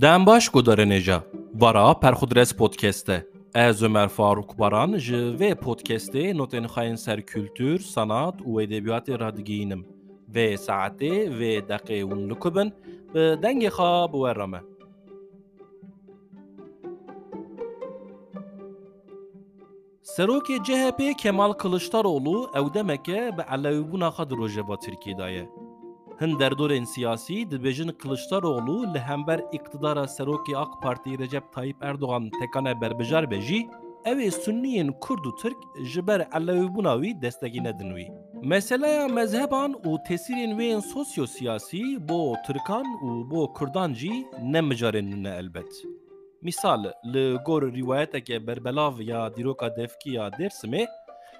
Dem baş gudarenêja Bara Perxudres podcast'te Ez Ömer Faruk Baran ji vê podcastê notên xayên ser kültür, sanat û edebiyatê radigihînim. Vê saetê vê deqê hûn likubin bi dengê xwe bi we re me. Serokê CHP Kemal Kılıçdaroğlu ew demeke bi elewîbûna xwe di Tirkiyê daye. Hin derdorên siyasî dibêjin Kılıçdaroğlu li hember iktidara Serokê AK Partî Recep Tayyip Erdoğan tekane berbijar be jî ew ê Sunniyên Kurd û Tirk ji ber elewîbûna wî destekî nedin wî. Meseleya mezheban û tesîrên wê yên sosyosiyasî bo Tirkan û bo Kurdan jî ne micarên ne elbet. Misal li gor rîwayeteke berbelav ya dîroka devkî ya Dêrsimê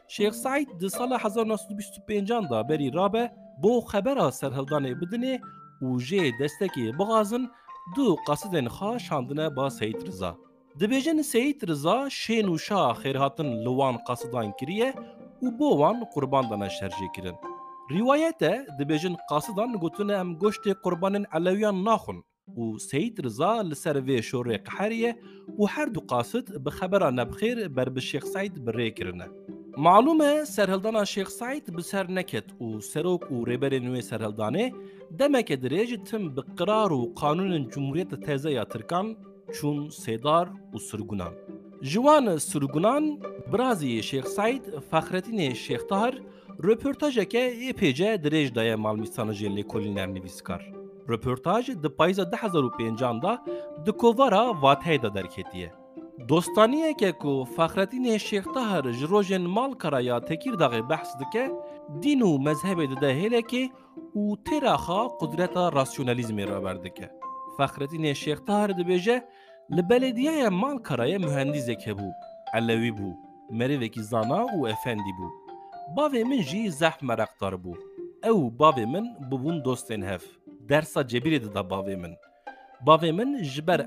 Şêx Saîd di sala 1925 da berî rabe bo xebera serhildanê bidinê û jê destekê bixazin du qasidên xwe şandine ba Seyid Riza. Dibêjin Seyid Riza şên û şa xêrhatin li wan qasidan kiriye û bo wan qurban dane şerjê kirin. Rîwayete dibêjin qasidan gotine em goştê qurbanên elewiyan naxun û Seyid Riza li ser vê şorê qeheriye û her du qasid bi xebera nebxêr ber bi Şêx Saîd birê kirine. معلومە سەرهلدانا شێخسایت بسەر نەکەت û سەرۆک û rêberê nوێ سەرهلdanê demeke dirêjî tim bi qirar û qanûnên Cumhuriyeta teze ya Tirkan çûn sêdar û sirgunan. Ji wan e sirgunan biraziyê şêxsayt fexretinê şêxtar röportajeke êpêce dirêj daye malmîsana jê lêkolîner nivîskar. Röportaj di payîza 2005 da di kovara Vateyda derketiye. Dostaniyeke ku Fexretînê Şêx Tahir ji rojên Malkara ya Tekîrdağê behs dike, dîn û mezhebê dide hêlekê û têra xwe qudreta rasyonalîzmê re berdike. Fexretînê Şêx Tahir dibêje li belediyeya Malkarayê mühendîzek hebû, elewî bû, merivekî zana û efendî bû. Bavê min jî zeh mereqdar. Ew bavê min bibûn dostên hev. Dersa cebirê dida bavê min. Bavê min ji ber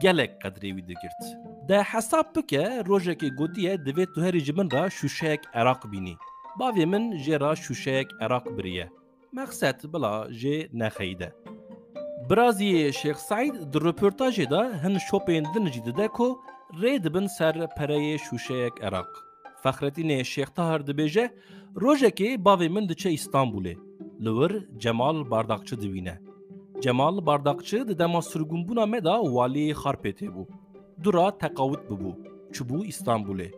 gelek qedrê wî digirt. De hesab bike rojekê gotiye divê tu herî ji min ra şûşeyek Eraq bînî. Bavê min jê ra şûşeyek Eraq biriye. Mexset bila jê nexeyde. Biraziyê Şêx Saîd di röportajê da hin şopên din jî dide ku rê dibin ser pereyê şûşeyek Eraq. Fexretînê Şêx Tahir dibêje rojekê bavê min diçe İstanbulê. Li wir Cemal Bardakçı dibîne. Cemal Bardakçı di dema sirgûnbûna me da waliyê Xarpêtê bû. Dura teqawut bibû, çibû İstanbulê.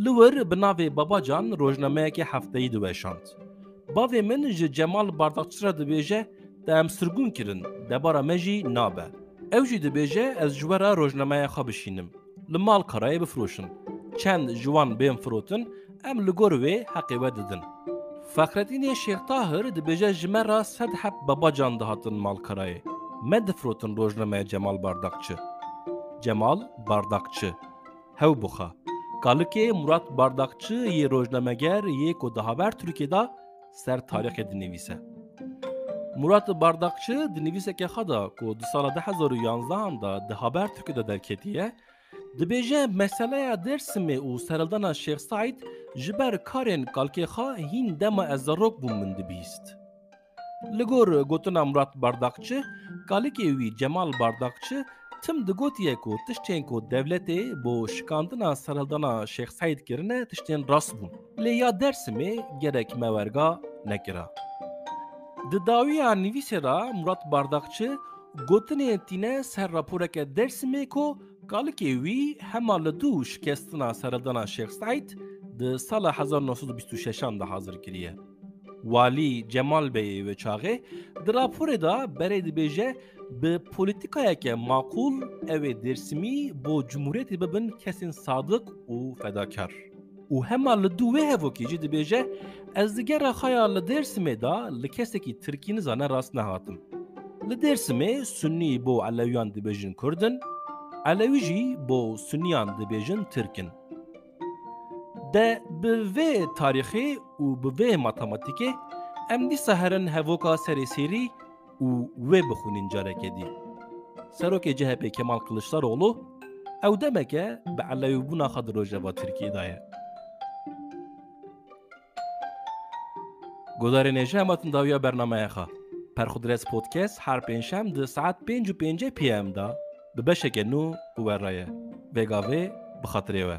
Li wir bi navê Babacan rojnameyekê hefteyî diweşand. Bavê min ji Cemal Bardakçı re dibêje te em sirgûn kirin, debara me jî nabe. Ew jî dibêje ez ji we re rojnameya xwe bişînim. Li mal karayê bifroşin. Çend ji wan bên firotin, em li gor wê heqê we didin. Şêx Tahir dibêje ji me ra sed heb babacan dihatin malkarayê. Me difrotin Cemal Bardakçı. Cemal Bardakçı. Hew bixa. Kalikê Murat Bardakçı yê rojnameger yê ku di haber Tirkiyê ser tarixê dinivîse. Murat Bardakçı di nivîsekê xwe da ku di sala 2011 da di haber Tirkiyê derketiye, dibêje meseleya Dêrsimê û serhildana Şêx Saîd ji ber karên kalkê xwe hîn dema ez zarok bûm min dibîst. Li gor gotina Murat Bardakçı, kalikê wî Cemal Bardakçı tim digotiye ku tiştên ku devletê bo şikandina serhildana Şêx Saîd kirine tiştên rast bûn. Lê ya Dêrsimê gerek me werga nekira. Di dawiya nivîsê ra Murat Bardakçı gotinê tîne ser raporeke Dêrsimê ku kalikê wî hema li dû şikestina serhildana Şêx Saîd di sala 1926 da hazir kiriye. Walî Cemal Beyê ve çaxê di raporê da berê dibêje bi polîtikayeke maqûl ew ê Dêrsimî bo Cumhuriyetê bibin kesên sadık û fedakar. û hema li dû wê hevokî jî dibêje ez digera xaya li Dêrsimê da li kesekî Tirkîniza ne rast nehatim. Li Dêrsimê Sunnî bo Elewiyan dibêjin Kurdin, Elewî jî bo Sunniyan dibêjin Tirkin. De bi vê tarîxê û bi vê matematîkê em dîsa herin hevoka serê sêrî û wê bixwînin carekê dî. Serokê CHP Kemal Kılıçdaroğlu ew demeke bi elewîbûna xwe di rojeva Tirkiyê daye. Godarên êje hematin dawiya bernameya xwe. Perxudres Podcast her pênşem di saet pênc û pêncê PM da bi beşeke nû û weraye. Vêgavê bi xatirê we.